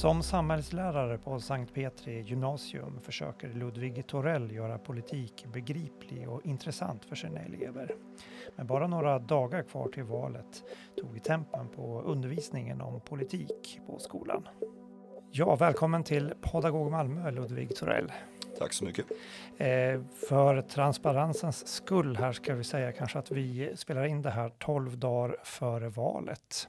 Som samhällslärare på Sankt Petri gymnasium försöker Ludvig Torell göra politik begriplig och intressant för sina elever. Med bara några dagar kvar till valet tog tempen på undervisningen om politik på skolan. Ja, välkommen till Pedagog Malmö, Ludvig Torell. Tack så mycket. Eh, för transparensens skull här ska vi säga kanske att vi spelar in det här 12 dagar före valet.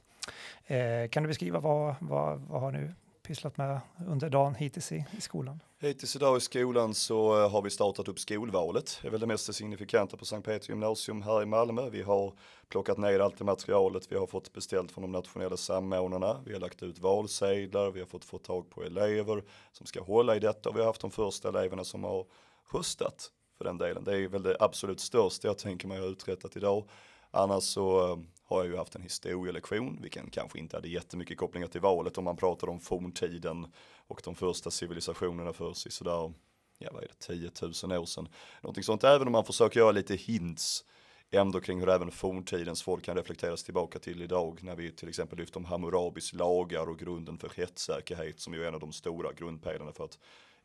Eh, kan du beskriva vad, vad, vad har nu pysslat med under dagen hittills i, i skolan? Hittills idag i skolan så eh, har vi startat upp skolvalet. Det är väl det mest signifikanta på Sankt Petri gymnasium här i Malmö. Vi har plockat ner allt det materialet vi har fått beställt från de nationella samordnarna. Vi har lagt ut valsedlar, vi har fått få tag på elever som ska hålla i detta och vi har haft de första eleverna som har röstat för den delen. Det är väl det absolut största jag tänker mig har uträttat idag. Annars så eh, har jag ju haft en historielektion, vilken kanske inte hade jättemycket kopplingar till valet om man pratar om forntiden och de första civilisationerna för sig sådär, ja vad är det, 10 000 år sedan. Någonting sånt, även om man försöker göra lite hints ändå kring hur även forntidens folk kan reflekteras tillbaka till idag när vi till exempel lyfter om Hammurabis lagar och grunden för rättssäkerhet som ju är en av de stora grundpelarna för att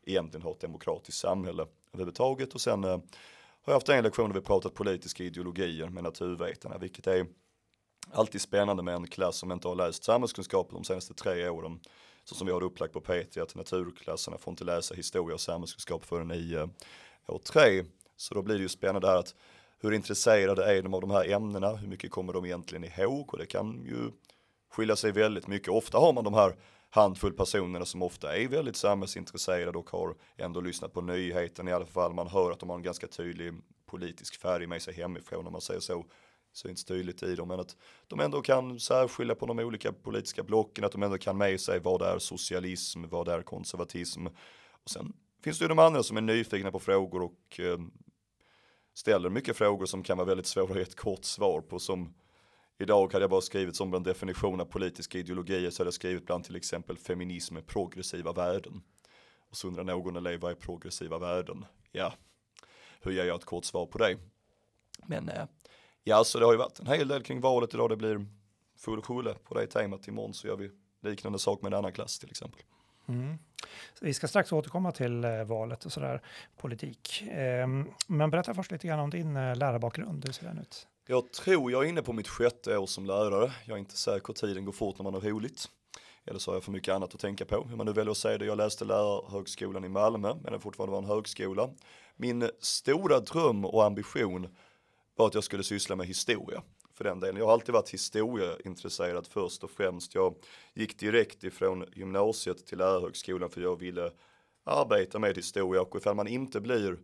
egentligen ha ett demokratiskt samhälle överhuvudtaget och sen eh, har jag haft en lektion där vi pratat politiska ideologier med naturvetarna vilket är alltid spännande med en klass som inte har läst samhällskunskap de senaste tre åren. Så som vi har det upplagt på PT att naturklasserna får inte läsa historia och samhällskunskap förrän i eh, år tre. Så då blir det ju spännande här att hur intresserade är de av de här ämnena? Hur mycket kommer de egentligen ihåg? Och det kan ju skilja sig väldigt mycket. Ofta har man de här handfull personerna som ofta är väldigt samhällsintresserade och har ändå lyssnat på nyheten i alla fall. Man hör att de har en ganska tydlig politisk färg med sig hemifrån om man säger så syns tydligt i dem, men att de ändå kan särskilja på de olika politiska blocken, att de ändå kan med sig vad är socialism, vad är konservatism. Och sen finns det ju de andra som är nyfikna på frågor och eh, ställer mycket frågor som kan vara väldigt svåra att ge ett kort svar på som Idag hade jag bara skrivit som en definition av politiska ideologier så hade jag skrivit bland till exempel feminism med progressiva värden. Och så undrar någon elev vad är progressiva värden? Ja, hur ger jag ett kort svar på det? Men eh, Ja, så det har ju varit en hel del kring valet idag. Det blir full rulle på det temat. Imorgon så gör vi liknande sak med en annan klass till exempel. Mm. Vi ska strax återkomma till eh, valet och sådär, politik. Eh, men berätta först lite grann om din eh, lärarbakgrund. Hur ser den ut? Jag tror jag är inne på mitt sjätte år som lärare. Jag är inte säker, tiden går fort när man har roligt. Eller så har jag för mycket annat att tänka på. Hur man nu väljer att säga det. Jag läste lärarhögskolan i Malmö, men det fortfarande var en högskola. Min stora dröm och ambition var att jag skulle syssla med historia för den delen. Jag har alltid varit historieintresserad först och främst. Jag gick direkt ifrån gymnasiet till lärarhögskolan för jag ville arbeta med historia och ifall man inte blir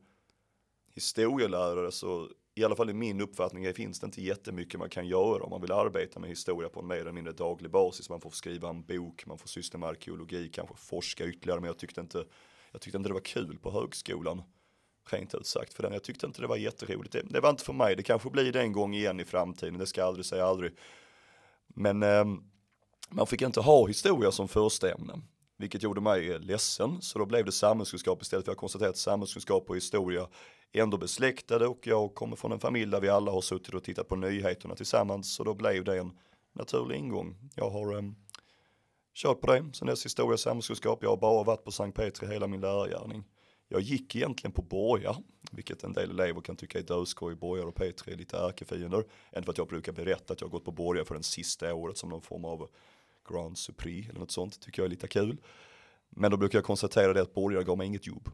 historielärare så i alla fall i min uppfattning finns det inte jättemycket man kan göra om man vill arbeta med historia på en mer eller mindre daglig basis. Man får skriva en bok, man får syssla med arkeologi, kanske forska ytterligare men jag tyckte inte, jag tyckte inte det var kul på högskolan rent ut sagt för den. Jag tyckte inte det var jätteroligt. Det, det var inte för mig. Det kanske blir det en gång igen i framtiden. Det ska jag aldrig säga aldrig. Men eh, man fick inte ha historia som första ämne. Vilket gjorde mig eh, ledsen. Så då blev det samhällskunskap istället. för att konstaterade att samhällskunskap och historia är ändå besläktade. Och jag kommer från en familj där vi alla har suttit och tittat på nyheterna tillsammans. Så då blev det en naturlig ingång. Jag har eh, kört på det. Sen dess historia och samhällskunskap. Jag har bara varit på Sankt Petri hela min lärargärning. Jag gick egentligen på borgar, vilket en del elever kan tycka är döskoj. Borgar och Petri är lite ärkefiender. Än för att jag brukar berätta att jag har gått på borgar för den sista året som någon form av Grand Supri eller något sånt. Tycker jag är lite kul. Men då brukar jag konstatera det att borgare gav mig inget jobb.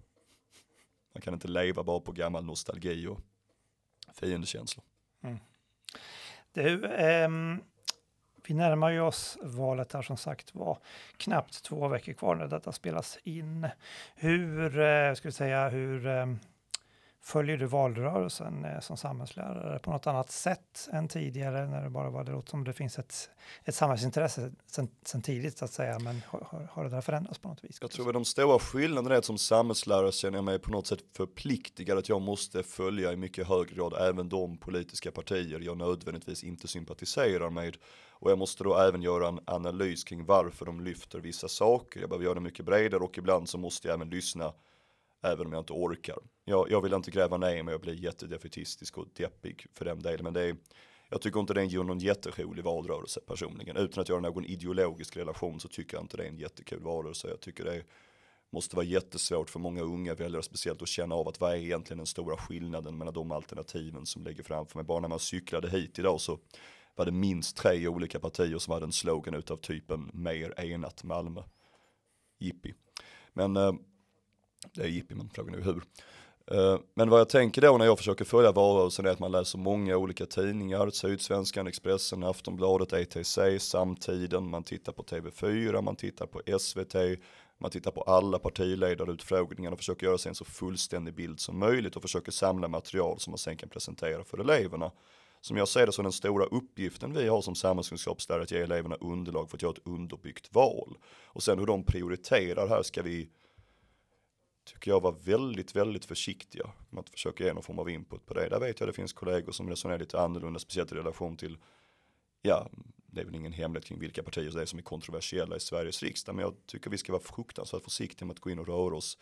Man kan inte leva bara på gammal nostalgi och fiendekänslor. Mm. Du, ehm, vi närmar ju oss valet här som sagt var knappt två veckor kvar när detta spelas in. Hur, eh, ska vi säga, hur eh, följer du valrörelsen eh, som samhällslärare på något annat sätt än tidigare när det bara var det låter som det finns ett, ett samhällsintresse sen, sen tidigt så att säga, men har, har det där förändrats på något vis? Jag tror att de stora skillnaderna är att som samhällslärare känner jag mig på något sätt förpliktigad att jag måste följa i mycket högre grad även de politiska partier jag nödvändigtvis inte sympatiserar med och jag måste då även göra en analys kring varför de lyfter vissa saker. Jag behöver göra det mycket bredare och ibland så måste jag även lyssna även om jag inte orkar. Jag, jag vill inte gräva ner mig och bli jättedefetistisk och deppig för den delen, men det är, Jag tycker inte det är någon jätterolig valrörelse personligen. Utan att göra någon ideologisk relation så tycker jag inte det är en jättekul valrörelse. Jag tycker det måste vara jättesvårt för många unga väljare speciellt att känna av att vad är egentligen den stora skillnaden mellan de alternativen som ligger framför mig. Bara när man cyklade hit idag så var det minst tre olika partier som hade en slogan utav typen mer enat Malmö. Jippi. Men eh, det är jippi men frågan är hur. Eh, men vad jag tänker då när jag försöker följa valrörelsen är att man läser många olika tidningar, Sydsvenskan, Expressen, Aftonbladet, ETC, Samtiden, man tittar på TV4, man tittar på SVT, man tittar på alla partiledarutfrågningar och försöker göra sig en så fullständig bild som möjligt och försöker samla material som man sen kan presentera för eleverna. Som jag ser det så är den stora uppgiften vi har som samhällskunskapslärare att ge eleverna underlag för att göra ett underbyggt val. Och sen hur de prioriterar här ska vi tycker jag var väldigt, väldigt försiktiga med att försöka ge någon form av input på det. Där vet jag det finns kollegor som resonerar lite annorlunda, speciellt i relation till, ja, det är väl ingen hemlighet kring vilka partier det är som är kontroversiella i Sveriges riksdag, men jag tycker vi ska vara fruktansvärt försiktiga med att gå in och röra oss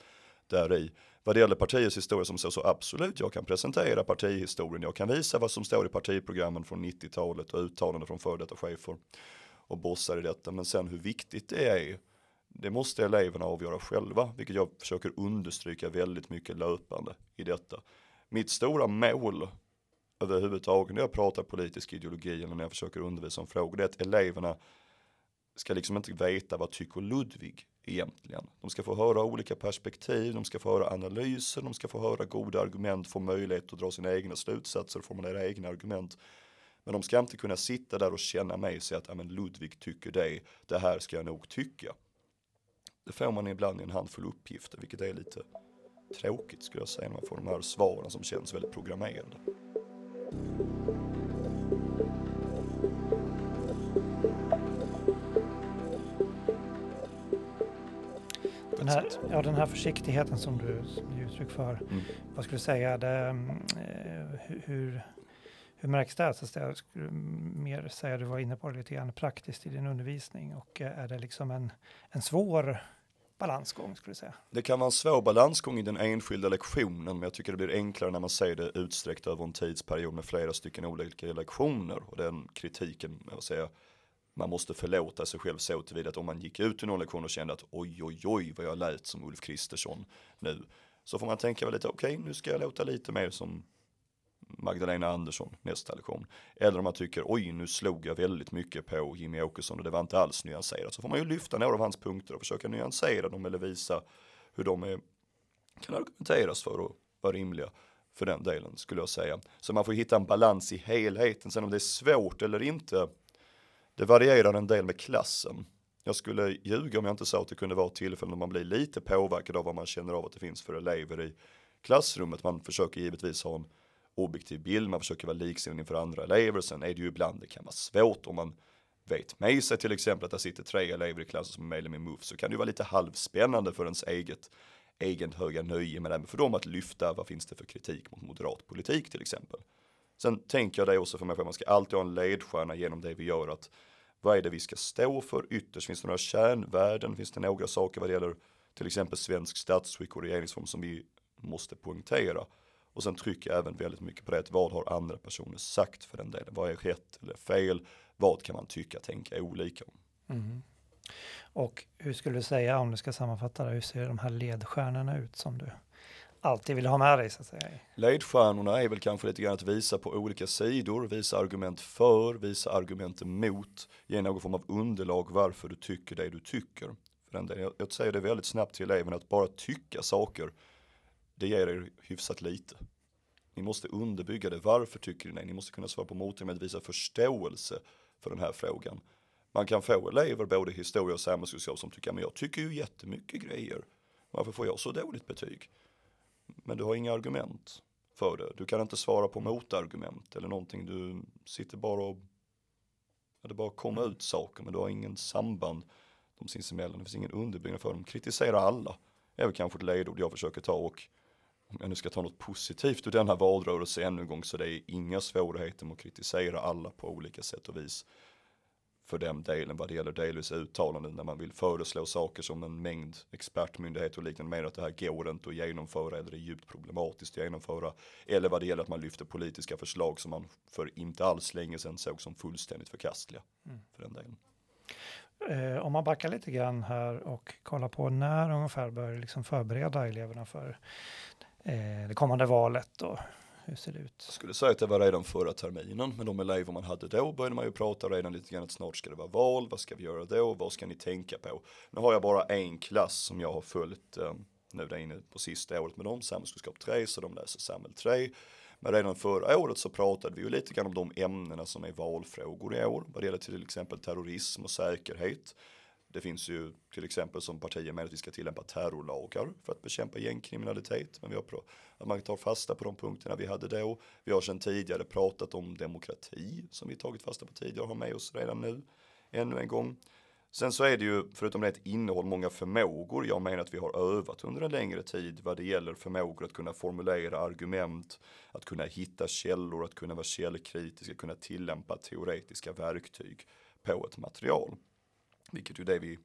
där i. Vad det gäller partiets historia som så, så absolut, jag kan presentera partihistorien, jag kan visa vad som står i partiprogrammen från 90-talet och uttalanden från före detta chefer och bossar i detta, men sen hur viktigt det är det måste eleverna avgöra själva, vilket jag försöker understryka väldigt mycket löpande i detta. Mitt stora mål överhuvudtaget när jag pratar politisk ideologi eller när jag försöker undervisa om frågor, det är att eleverna ska liksom inte veta vad tycker Ludvig egentligen. De ska få höra olika perspektiv, de ska få höra analyser, de ska få höra goda argument, få möjlighet att dra sina egna slutsatser, och formulera egna argument. Men de ska inte kunna sitta där och känna med sig att men Ludvig tycker det, det här ska jag nog tycka. Det får man ibland i en handfull uppgifter, vilket är lite tråkigt skulle jag säga när man får de här svaren som känns väldigt programmerade. Den här, ja, den här försiktigheten som du ger uttryck för, mm. vad skulle du säga, det, eh, hur, hur märks det? Så jag skulle mer säga, du var inne på det lite grann praktiskt i din undervisning och eh, är det liksom en, en svår balansgång skulle jag säga. Det kan vara en svår balansgång i den enskilda lektionen men jag tycker det blir enklare när man ser det utsträckt över en tidsperiod med flera stycken olika lektioner och den kritiken, jag säga, man måste förlåta sig själv så tillvida att om man gick ut i någon lektion och kände att oj oj oj vad jag lät som Ulf Kristersson nu så får man tänka lite okej okay, nu ska jag låta lite mer som Magdalena Andersson nästa lektion. Eller om man tycker oj nu slog jag väldigt mycket på Jimmy Åkesson och det var inte alls nyanserat. Så får man ju lyfta några av hans punkter och försöka nyansera dem eller visa hur de är, kan argumenteras för att vara rimliga för den delen skulle jag säga. Så man får hitta en balans i helheten. Sen om det är svårt eller inte, det varierar en del med klassen. Jag skulle ljuga om jag inte sa att det kunde vara tillfällen då man blir lite påverkad av vad man känner av att det finns för elever i klassrummet. Man försöker givetvis ha en objektiv bild, man försöker vara liksinnig inför andra elever. Sen är det ju ibland det kan vara svårt om man vet med sig till exempel att det sitter tre elever i klassen som är medlem i MUF så kan det ju vara lite halvspännande för ens eget egen höga nöje men även för dem att lyfta vad finns det för kritik mot moderat politik till exempel. Sen tänker jag det också för mig, själv, man ska alltid ha en ledstjärna genom det vi gör att vad är det vi ska stå för ytterst? Finns det några kärnvärden? Finns det några saker vad det gäller till exempel svensk statsskick och regeringsform som vi måste poängtera? Och sen trycker jag även väldigt mycket på det, vad har andra personer sagt för den delen? Vad är rätt eller fel? Vad kan man tycka, tänka olika om? Mm. Och hur skulle du säga, om du ska sammanfatta det, hur ser de här ledstjärnorna ut som du alltid vill ha med dig så att säga? Ledstjärnorna är väl kanske lite grann att visa på olika sidor, visa argument för, visa argument emot, ge någon form av underlag varför du tycker det du tycker. För den delen. Jag, jag säger det väldigt snabbt till eleverna att bara tycka saker det ger er hyfsat lite. Ni måste underbygga det. Varför tycker ni det? Ni måste kunna svara på motorn med att visa förståelse för den här frågan. Man kan få elever både historia och samhällskunskap som tycker, men jag tycker ju jättemycket grejer. Varför får jag så dåligt betyg? Men du har inga argument för det. Du kan inte svara på motargument eller någonting. Du sitter bara och, ja, det bara kommer ut saker, men du har ingen samband de sinsemellan. Det finns ingen underbyggnad för dem. Kritisera alla är väl kanske ett ledord jag försöker ta och om jag nu ska ta något positivt ur denna valrörelse ännu en gång så det är inga svårigheter med att kritisera alla på olika sätt och vis. för den delen vad det gäller delvis uttalanden när man vill föreslå saker som en mängd expertmyndigheter och liknande menar att det här går inte att genomföra eller är djupt problematiskt att genomföra. Eller vad det gäller att man lyfter politiska förslag som man för inte alls länge sedan såg som fullständigt förkastliga. Mm. För den delen. Eh, om man backar lite grann här och kollar på när ungefär bör liksom förbereda eleverna för Eh, det kommande valet och hur ser det ut? Jag skulle säga att det var redan förra terminen med de elever man hade då började man ju prata redan lite grann att snart ska det vara val, vad ska vi göra då, vad ska ni tänka på? Nu har jag bara en klass som jag har följt eh, nu där inne på sista året med dem, samhällskunskap 3, så de läser samhäll 3. Men redan förra året så pratade vi ju lite grann om de ämnena som är valfrågor i år, vad det gäller till exempel terrorism och säkerhet. Det finns ju till exempel som partier med att vi ska tillämpa terrorlagar för att bekämpa gängkriminalitet. Men vi har att man tar fasta på de punkterna vi hade då. Vi har sedan tidigare pratat om demokrati som vi tagit fasta på tidigare och har med oss redan nu. Ännu en gång. Sen så är det ju, förutom det ett innehåll, många förmågor. Jag menar att vi har övat under en längre tid vad det gäller förmågor att kunna formulera argument, att kunna hitta källor, att kunna vara källkritiska, kunna tillämpa teoretiska verktyg på ett material. Vilket ju det vi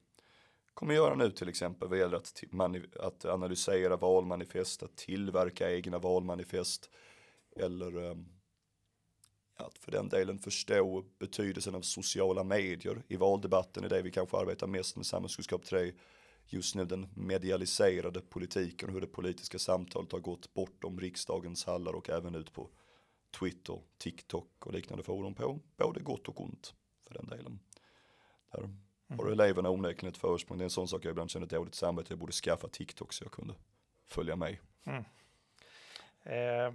kommer göra nu till exempel. Vad gäller att, att analysera valmanifest, att tillverka egna valmanifest eller um, att för den delen förstå betydelsen av sociala medier. I valdebatten är det vi kanske arbetar mest med samhällskunskap 3 just nu den medialiserade politiken och hur det politiska samtalet har gått bortom riksdagens hallar och även ut på Twitter, TikTok och liknande forum på både gott och ont för den delen. Där har eleverna onekligen ett försprång. Det är en sån sak jag ibland känner dåligt samvete. Jag borde skaffa TikTok så jag kunde följa med. Mm. Eh,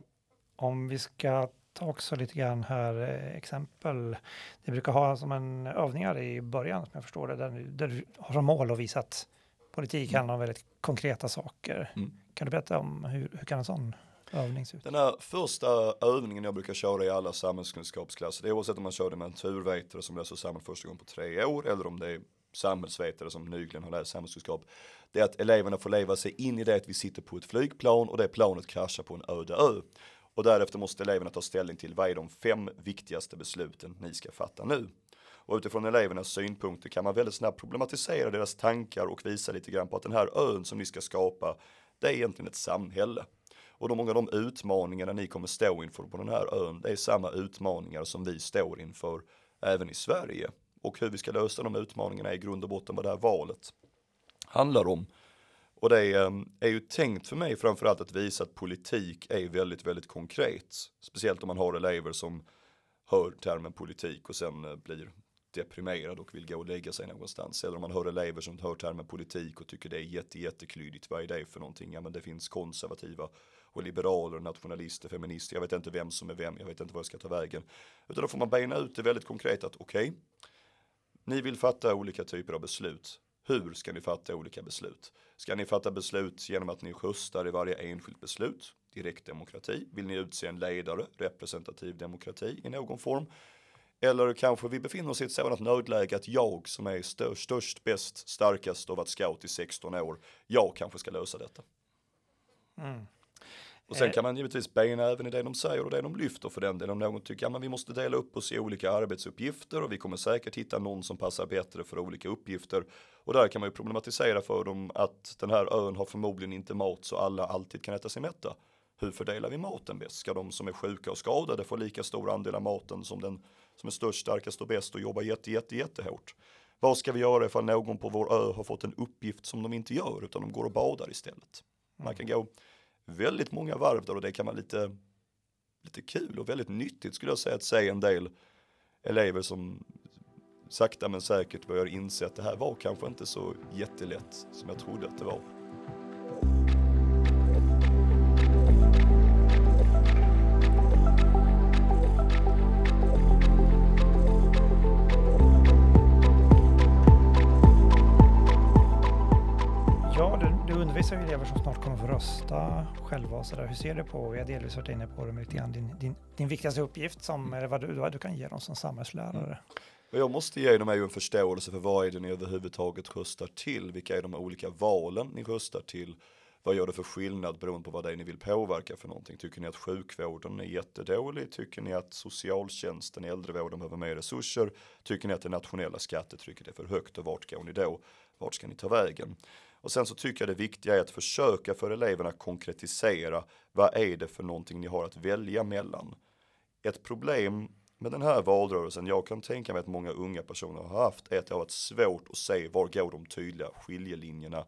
om vi ska ta också lite grann här eh, exempel. Det brukar ha som en övningar i början som jag förstår det. Där, där du har som mål att visa att politik mm. handlar om väldigt konkreta saker. Mm. Kan du berätta om hur, hur kan en sån den här första övningen jag brukar köra i alla samhällskunskapsklasser, det är oavsett om man kör det med en turvetare som läser samhäll första gången på tre år eller om det är samhällsvetare som nyligen har läst samhällskunskap. Det är att eleverna får leva sig in i det att vi sitter på ett flygplan och det planet kraschar på en öde ö. Och därefter måste eleverna ta ställning till vad är de fem viktigaste besluten ni ska fatta nu. Och utifrån elevernas synpunkter kan man väldigt snabbt problematisera deras tankar och visa lite grann på att den här ön som ni ska skapa, det är egentligen ett samhälle. Och de många av de utmaningarna ni kommer stå inför på den här ön, det är samma utmaningar som vi står inför även i Sverige. Och hur vi ska lösa de utmaningarna är i grund och botten vad det här valet handlar om. Och det är, är ju tänkt för mig framförallt att visa att politik är väldigt, väldigt konkret. Speciellt om man har elever som hör termen politik och sen eh, blir deprimerad och vill gå och lägga sig någonstans. Eller om man hör elever som hör termen politik och tycker det är jätte, jätteklyddigt. Vad är det för någonting? Ja men det finns konservativa och liberaler, nationalister, feminister. Jag vet inte vem som är vem, jag vet inte vad jag ska ta vägen. Utan då får man bena ut det väldigt konkret att okej, okay, ni vill fatta olika typer av beslut. Hur ska ni fatta olika beslut? Ska ni fatta beslut genom att ni röstar i varje enskilt beslut? Direktdemokrati. Vill ni utse en ledare? Representativ demokrati i någon form. Eller kanske vi befinner oss i ett sådant nödläge att jag som är störst, störst bäst, starkast och varit scout i 16 år, jag kanske ska lösa detta. Mm. Och sen eh. kan man givetvis bena även i det de säger och det de lyfter för den delen. Om någon tycker att ja, vi måste dela upp oss i olika arbetsuppgifter och vi kommer säkert hitta någon som passar bättre för olika uppgifter. Och där kan man ju problematisera för dem att den här ön har förmodligen inte mat så alla alltid kan äta sig mätta. Hur fördelar vi maten bäst? Ska de som är sjuka och skadade få lika stor andel av maten som den som är störst, starkast och bäst och jobbar jätte, jätte, jättehårt? Vad ska vi göra ifall någon på vår ö har fått en uppgift som de inte gör utan de går och badar istället? Man kan gå väldigt många varv där och det kan vara lite, lite kul och väldigt nyttigt skulle jag säga att se en del elever som sakta men säkert börjar inse att det här var kanske inte så jättelätt som jag trodde att det var. Ju elever som snart kommer få rösta själva och så där. Hur ser du på, vi har delvis varit inne på det lite grann, din, din, din viktigaste uppgift som, eller vad du, vad du kan ge dem som samhällslärare? Mm. Vad jag måste ge dem är ju en förståelse för vad är det ni överhuvudtaget röstar till, vilka är de olika valen ni röstar till Vad gör det för skillnad beroende på vad det är ni vill påverka för någonting? Tycker ni att sjukvården är jättedålig? Tycker ni att socialtjänsten, äldrevården behöver mer resurser? Tycker ni att det nationella skattetrycket är för högt och vart går ni då? Vart ska ni ta vägen? Och sen så tycker jag det viktiga är att försöka för eleverna konkretisera vad är det för någonting ni har att välja mellan. Ett problem med den här valrörelsen, jag kan tänka mig att många unga personer har haft, är att det har varit svårt att se var går de tydliga skiljelinjerna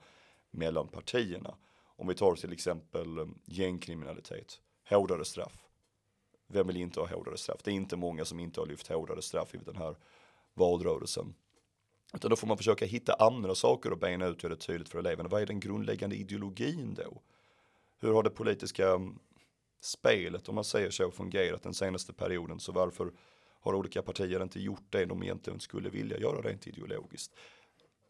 mellan partierna. Om vi tar till exempel eh, gängkriminalitet, hårdare straff. Vem vill inte ha hårdare straff? Det är inte många som inte har lyft hårdare straff i den här valrörelsen. Utan då får man försöka hitta andra saker och bena ut och göra det tydligt för eleverna. Vad är den grundläggande ideologin då? Hur har det politiska mm, spelet, om man säger så, fungerat den senaste perioden? Så varför har olika partier inte gjort det de egentligen skulle vilja göra rent ideologiskt?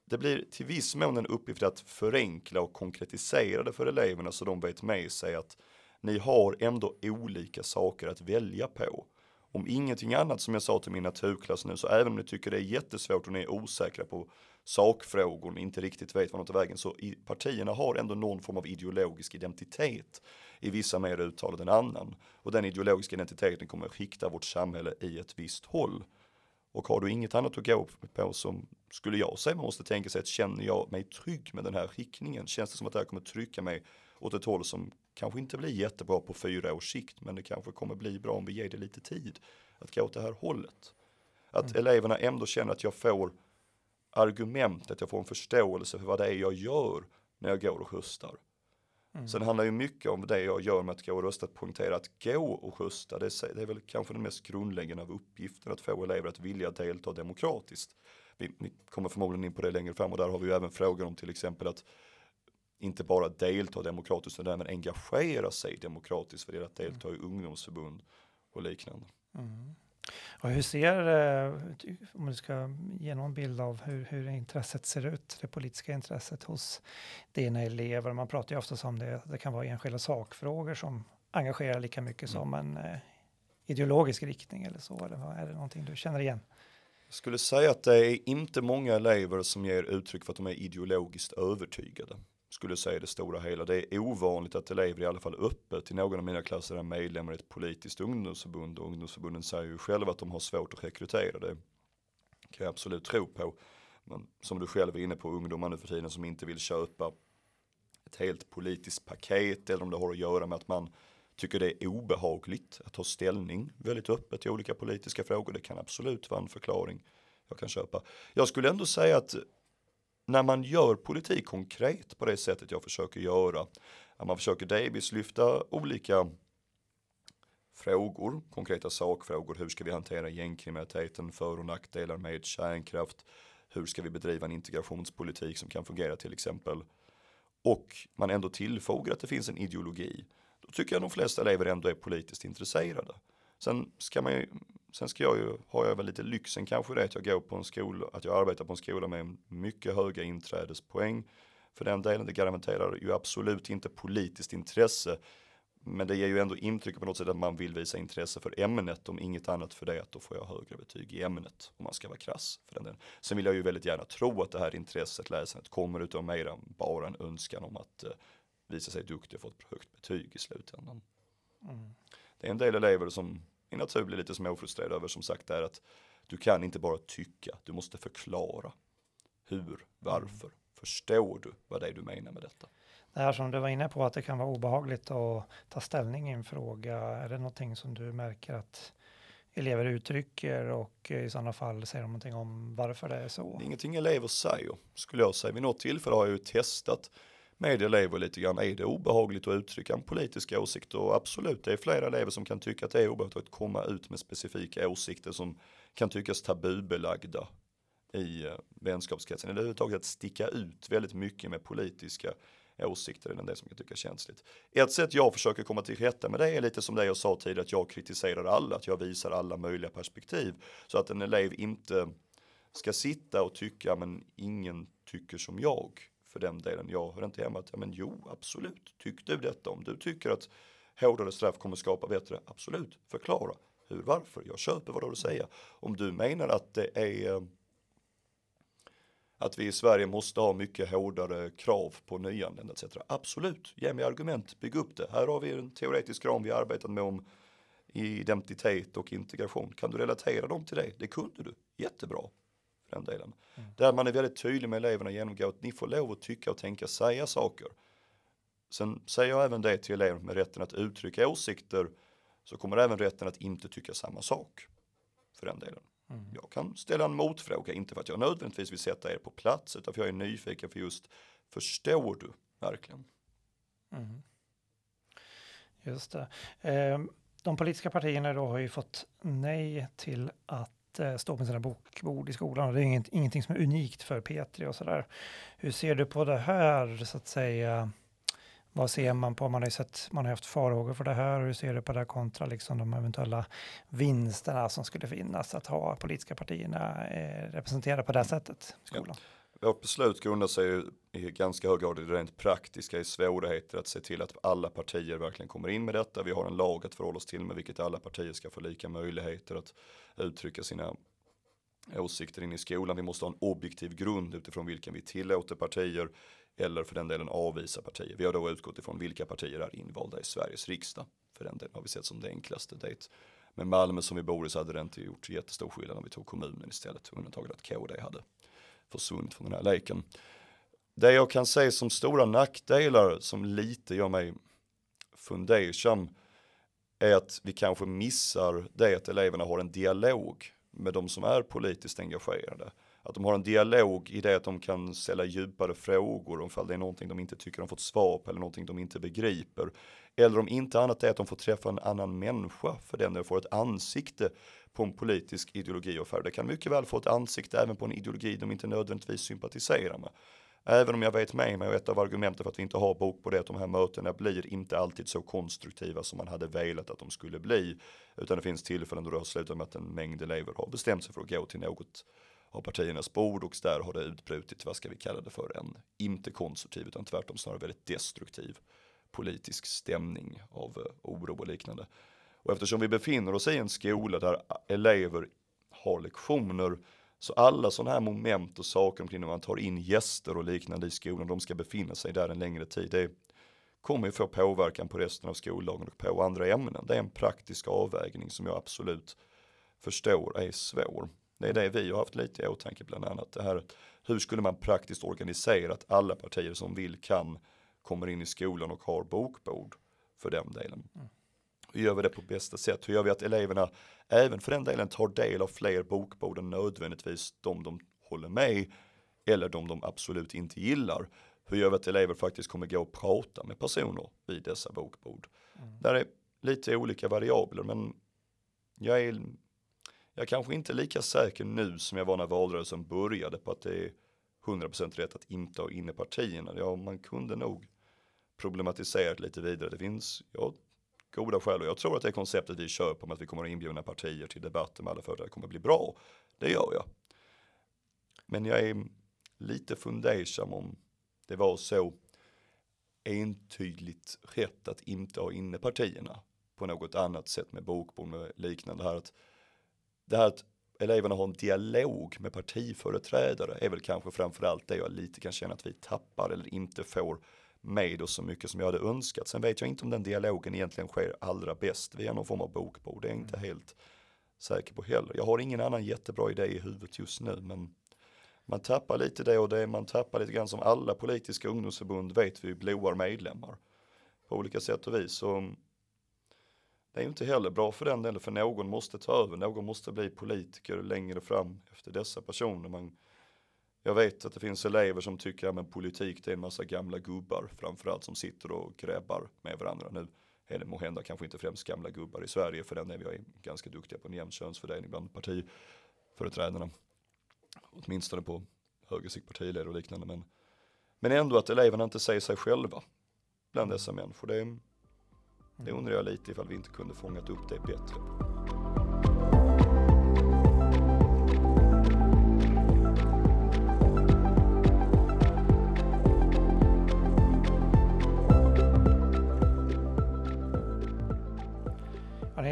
Det blir till viss mån en uppgift att förenkla och konkretisera det för eleverna så de vet med sig att ni har ändå olika saker att välja på. Om ingenting annat som jag sa till min naturklass nu, så även om ni tycker det är jättesvårt och ni är osäkra på sakfrågor, ni inte riktigt vet vad de tar vägen, så i, partierna har ändå någon form av ideologisk identitet. I vissa mer uttalad än annan. Och den ideologiska identiteten kommer att skikta vårt samhälle i ett visst håll. Och har du inget annat att gå på som skulle jag säga man måste tänka sig att känner jag mig trygg med den här skickningen? Känns det som att det här kommer trycka mig åt ett håll som kanske inte blir jättebra på fyra års sikt men det kanske kommer bli bra om vi ger det lite tid att gå åt det här hållet. Att mm. eleverna ändå känner att jag får argument, att jag får en förståelse för vad det är jag gör när jag går och röstar. Mm. Sen handlar ju mycket om det jag gör med att gå och rösta, att poängtera att gå och rösta, det är, det är väl kanske den mest grundläggande av uppgiften att få elever att vilja delta demokratiskt. Vi, vi, kommer förmodligen in på det längre fram och där har vi ju även frågor om till exempel att inte bara delta demokratiskt utan även engagera sig demokratiskt för att delta i ungdomsförbund och liknande. Mm. Och hur ser, eh, om du ska ge någon bild av hur, hur intresset ser ut, det politiska intresset hos dina elever? Man pratar ju ofta om det, det kan vara enskilda sakfrågor som engagerar lika mycket mm. som en eh, ideologisk riktning eller så, eller är det någonting du känner igen? Jag skulle säga att det är inte många elever som ger uttryck för att de är ideologiskt övertygade skulle säga det stora hela. Det är ovanligt att elever i alla fall öppet i någon av mina klasser är medlemmar i ett politiskt ungdomsförbund och ungdomsförbunden säger ju själva att de har svårt att rekrytera det. kan jag absolut tro på. Men som du själv är inne på, ungdomar nu för tiden som inte vill köpa ett helt politiskt paket eller om det har att göra med att man tycker det är obehagligt att ta ställning väldigt öppet i olika politiska frågor. Det kan absolut vara en förklaring jag kan köpa. Jag skulle ändå säga att när man gör politik konkret på det sättet jag försöker göra, att man försöker delvis lyfta olika frågor, konkreta sakfrågor, hur ska vi hantera gängkriminaliteten, för och nackdelar med kärnkraft, hur ska vi bedriva en integrationspolitik som kan fungera till exempel, och man ändå tillfogar att det finns en ideologi, då tycker jag de flesta elever ändå är politiskt intresserade. Sen ska man ju Sen ska jag ju, har jag väl lite lyxen kanske det att jag går på en skola, att jag arbetar på en skola med mycket höga inträdespoäng. För den delen, det garanterar ju absolut inte politiskt intresse. Men det ger ju ändå intryck på något sätt att man vill visa intresse för ämnet, om inget annat för det, att då får jag högre betyg i ämnet, om man ska vara krass för den delen. Sen vill jag ju väldigt gärna tro att det här intresset, läsandet, kommer utav mer än bara en önskan om att uh, visa sig duktig och få ett högt betyg i slutändan. Mm. Det är en del elever som min natur blir lite småfrustrerad över som sagt är att du kan inte bara tycka, du måste förklara. Hur, varför, förstår du vad det är du menar med detta? Det här som du var inne på att det kan vara obehagligt att ta ställning i en fråga. Är det någonting som du märker att elever uttrycker och i sådana fall säger de någonting om varför det är så? Det är ingenting elever säger skulle jag säga. Vid något tillfälle har jag ju testat med elever lite grann. Är det obehagligt att uttrycka en politisk åsikt? Och absolut, det är flera elever som kan tycka att det är obehagligt att komma ut med specifika åsikter som kan tyckas tabubelagda i eh, vänskapskretsen. Eller överhuvudtaget att sticka ut väldigt mycket med politiska åsikter Än det som kan tyckas känsligt. Ett sätt jag försöker komma till rätta med det är lite som det jag sa tidigare att jag kritiserar alla, att jag visar alla möjliga perspektiv. Så att en elev inte ska sitta och tycka men ingen tycker som jag för den delen. Jag hör inte hemma att, ja men jo, absolut, tyck du detta om du tycker att hårdare straff kommer skapa bättre, absolut, förklara hur, varför, jag köper vad du säger. Om du menar att det är eh, att vi i Sverige måste ha mycket hårdare krav på nyanlända etc. Absolut, ge mig argument, bygg upp det. Här har vi en teoretisk ram vi arbetat med om identitet och integration. Kan du relatera dem till det? Det kunde du, jättebra. För den delen. Mm. Där man är väldigt tydlig med eleverna genomgå att ni får lov att tycka och tänka, säga saker. Sen säger jag även det till elever med rätten att uttrycka åsikter så kommer även rätten att inte tycka samma sak. För den delen. Mm. Jag kan ställa en motfråga, inte för att jag nödvändigtvis vill sätta er på plats, utan för jag är nyfiken för just, förstår du verkligen? Mm. Just det. Eh, de politiska partierna då har ju fått nej till att stå med sina bokbord i skolan. Det är inget, ingenting som är unikt för Petri och sådär. Hur ser du på det här, så att säga? Vad ser man på? Man har ju sett, man har haft farhågor för det här. Hur ser du på det kontra liksom de eventuella vinsterna som skulle finnas att ha politiska partierna eh, representerade på det sättet i skolan? Ja. Vårt beslut grundar sig i ganska hög grad i det rent praktiska i svårigheter att se till att alla partier verkligen kommer in med detta. Vi har en lag att förhålla oss till med vilket alla partier ska få lika möjligheter att uttrycka sina åsikter in i skolan. Vi måste ha en objektiv grund utifrån vilken vi tillåter partier eller för den delen avvisa partier. Vi har då utgått ifrån vilka partier är invalda i Sveriges riksdag. För den delen har vi sett som det enklaste. Det med Malmö som vi bor i så hade det inte gjort jättestor skillnad om vi tog kommunen istället. Undantaget att KD hade försvunnit från den här leken. Det jag kan se som stora nackdelar som lite gör mig fundersam är att vi kanske missar det att eleverna har en dialog med de som är politiskt engagerade. Att de har en dialog i det att de kan ställa djupare frågor om det är någonting de inte tycker de fått svar på eller någonting de inte begriper. Eller om inte annat är att de får träffa en annan människa för den eller får ett ansikte på en politisk ideologi och färg. Det kan mycket väl få ett ansikte även på en ideologi de inte nödvändigtvis sympatiserar med. Även om jag vet med mig och ett av argumenten för att vi inte har bok på det att de här mötena blir inte alltid så konstruktiva som man hade velat att de skulle bli. Utan det finns tillfällen då det har slutat med att en mängd elever har bestämt sig för att gå till något av partiernas bord och där har det utbrutit, vad ska vi kalla det för, en inte konstruktiv utan tvärtom snarare väldigt destruktiv politisk stämning av eh, oro och liknande. Och eftersom vi befinner oss i en skola där elever har lektioner så alla sådana här moment och saker omkring när man tar in gäster och liknande i skolan, de ska befinna sig där en längre tid. Det kommer ju få påverkan på resten av skoldagen och på andra ämnen. Det är en praktisk avvägning som jag absolut förstår är svår. Det är det vi har haft lite i åtanke bland annat. Det här, hur skulle man praktiskt organisera att alla partier som vill kan kommer in i skolan och har bokbord för den delen. Mm. Hur gör vi det på bästa sätt? Hur gör vi att eleverna även för den delen tar del av fler bokbord än nödvändigtvis de de håller med eller de de absolut inte gillar? Hur gör vi att elever faktiskt kommer gå och prata med personer vid dessa bokbord? Mm. Där är lite olika variabler men jag är jag är kanske inte lika säker nu som jag var när valrörelsen började på att det är 100% rätt att inte ha inne partierna. Ja, man kunde nog problematisera det lite vidare. Det finns ja, goda skäl och jag tror att det konceptet vi kör på med att vi kommer att inbjuda partier till debatter med alla företag kommer att bli bra. Det gör jag. Men jag är lite fundersam om det var så entydigt rätt att inte ha inne partierna på något annat sätt med bokbord med liknande här. Att det här att eleverna har en dialog med partiföreträdare är väl kanske framförallt det jag lite kan känna att vi tappar eller inte får med oss så mycket som jag hade önskat. Sen vet jag inte om den dialogen egentligen sker allra bäst via någon form av bokbord. Det är jag inte mm. helt säker på heller. Jag har ingen annan jättebra idé i huvudet just nu men man tappar lite det och det man tappar lite grann som alla politiska ungdomsförbund vet vi blåar medlemmar på olika sätt och vis. Så det är ju inte heller bra för den delen, för någon måste ta över, någon måste bli politiker längre fram efter dessa personer. Man, jag vet att det finns elever som tycker att ja, politik det är en massa gamla gubbar framförallt som sitter och gräbbar med varandra. Nu är det måhända kanske inte främst gamla gubbar i Sverige för den är vi ganska duktiga på en jämn könsfördelning bland partiföreträdarna. Åtminstone på högersikt partiledare och liknande. Men, men ändå att eleverna inte säger sig själva bland dessa människor. Det det undrar jag lite ifall vi inte kunde fångat upp det bättre.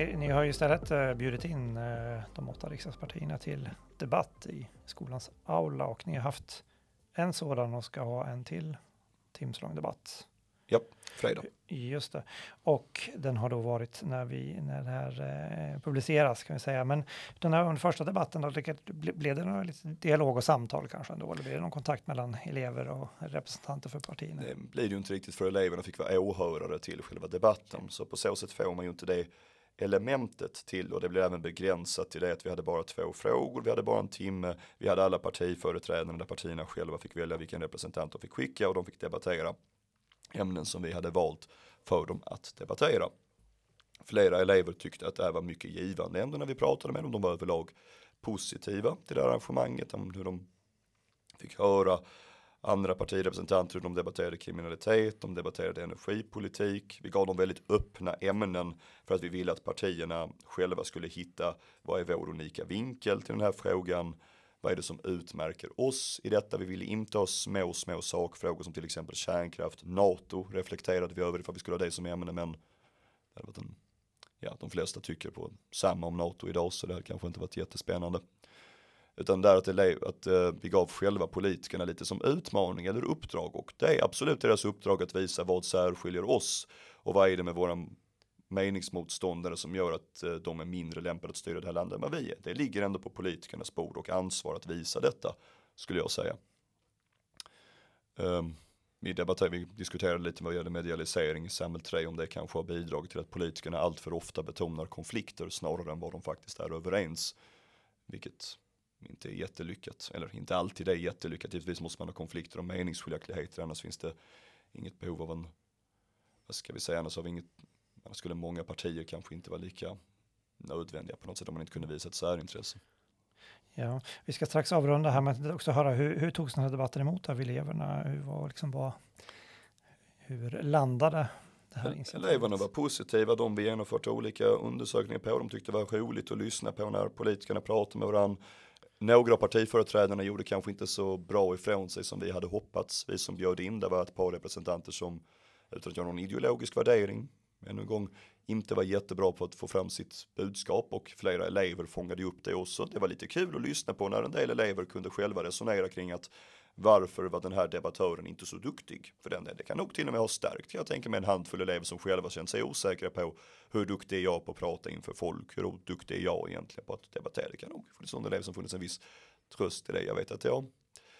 Ni, ni, har ju istället uh, bjudit in uh, de åtta riksdagspartierna till debatt i skolans aula och ni har haft en sådan och ska ha en till timslång debatt. Ja, fredag. Just det. Och den har då varit när, vi, när det här eh, publiceras kan vi säga. Men den här under första debatten, då, blev det någon lite dialog och samtal kanske ändå? Eller blev det någon kontakt mellan elever och representanter för partierna? Det blir ju inte riktigt för eleverna fick vara åhörare till själva debatten. Så på så sätt får man ju inte det elementet till och det blir även begränsat till det att vi hade bara två frågor, vi hade bara en timme, vi hade alla partiföreträdare där partierna själva fick välja vilken representant de fick skicka och de fick debattera ämnen som vi hade valt för dem att debattera. Flera elever tyckte att det här var mycket givande ämnen när vi pratade med dem. De var överlag positiva till det här arrangemanget, om hur de fick höra andra partirepresentanter hur de debatterade kriminalitet, de debatterade energipolitik. Vi gav dem väldigt öppna ämnen för att vi ville att partierna själva skulle hitta vad är vår unika vinkel till den här frågan vad är det som utmärker oss i detta? Vi ville inte ha små, små sakfrågor som till exempel kärnkraft, NATO reflekterade vi över ifall vi skulle ha det som ämne, men det hade en, ja, de flesta tycker på samma om NATO idag, så det hade kanske inte varit jättespännande. Utan där att, elev, att eh, vi gav själva politikerna lite som utmaning eller uppdrag och det är absolut deras uppdrag att visa vad särskiljer oss och vad är det med våra meningsmotståndare som gör att eh, de är mindre lämpade att styra det här landet än vad vi är. Det ligger ändå på politikernas bord och ansvar att visa detta, skulle jag säga. Um, vi, debatterade, vi diskuterade lite vad gäller medialisering i samhäll 3 om det kanske har bidragit till att politikerna alltför ofta betonar konflikter snarare än vad de faktiskt är överens. Vilket inte är jättelyckat, eller inte alltid är jättelyckat. Givetvis måste man ha konflikter och meningsskiljaktigheter, annars finns det inget behov av en, vad ska vi säga, annars har vi inget Annars skulle många partier kanske inte vara lika nödvändiga på något sätt om man inte kunde visa ett särintresse. Ja, vi ska strax avrunda här men också höra hur, hur togs den här debatten emot av eleverna? Hur, var, liksom, var, hur landade det här initiativet? Eleverna var positiva, de vi genomfört olika undersökningar på, de tyckte det var roligt att lyssna på när politikerna pratade med varandra. Några av partiföreträdarna gjorde kanske inte så bra ifrån sig som vi hade hoppats. Vi som bjöd in, det var ett par representanter som utan att göra någon ideologisk värdering ännu en gång inte var jättebra på att få fram sitt budskap och flera elever fångade upp det också. Det var lite kul att lyssna på när en del elever kunde själva resonera kring att varför var den här debattören inte så duktig? För den det kan nog till och med ha stärkt. Jag tänker mig en handfull elever som själva känt sig osäkra på hur duktig är jag på att prata inför folk? Hur duktig är jag egentligen på att debattera? Det kan nog för sådana elever som funnits en viss tröst i det. Jag vet att jag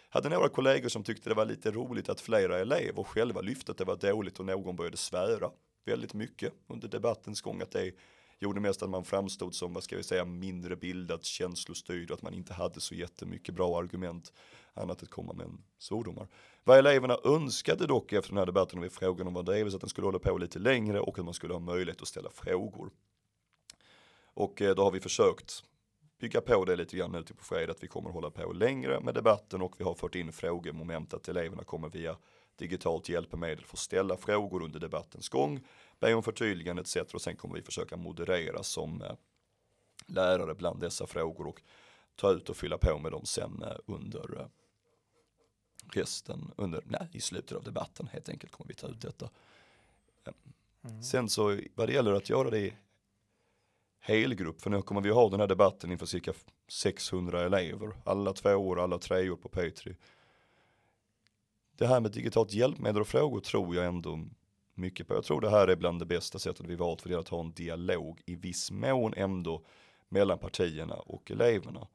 hade några kollegor som tyckte det var lite roligt att flera elever själva lyfte att det var dåligt och någon började svära väldigt mycket under debattens gång att det gjorde mest att man framstod som, vad ska vi säga, mindre bildat, känslostyrd och att man inte hade så jättemycket bra argument annat att komma med svordomar. Vad eleverna önskade dock efter den här debatten och vi frågade om vad det är, så att den skulle hålla på lite längre och att man skulle ha möjlighet att ställa frågor. Och eh, då har vi försökt bygga på det lite grann nu till på fredag att vi kommer hålla på längre med debatten och vi har fört in frågemoment att eleverna kommer via digitalt hjälpmedel få ställa frågor under debattens gång, be om förtydligande etc. Och sen kommer vi försöka moderera som eh, lärare bland dessa frågor och ta ut och fylla på med dem sen eh, under resten, under, nej, i slutet av debatten helt enkelt kommer vi ta ut detta. Mm. Sen så vad det gäller att göra det i helgrupp, för nu kommer vi ha den här debatten inför cirka 600 elever, alla två år, alla tre år på P3 det här med digitalt hjälpmedel och frågor tror jag ändå mycket på. Jag tror det här är bland det bästa sättet vi valt för det att ha en dialog i viss mån ändå mellan partierna och eleverna.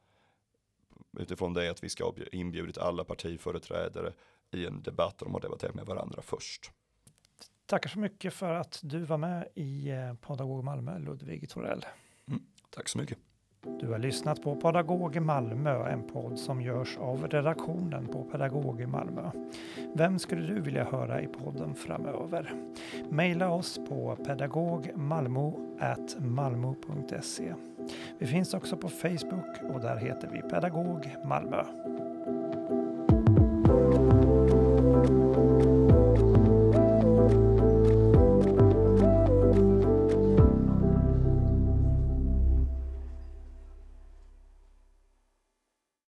Utifrån det att vi ska ha inbjudit alla partiföreträdare i en debatt där de har debatterat med varandra först. Tackar så mycket för att du var med i eh, Pedagog Malmö, Ludvig Torell. Mm, tack så mycket. Du har lyssnat på Pedagog Malmö, en podd som görs av redaktionen på Pedagog Malmö. Vem skulle du vilja höra i podden framöver? Maila oss på pedagogmalmo.malmo.se. Vi finns också på Facebook och där heter vi Pedagog Malmö.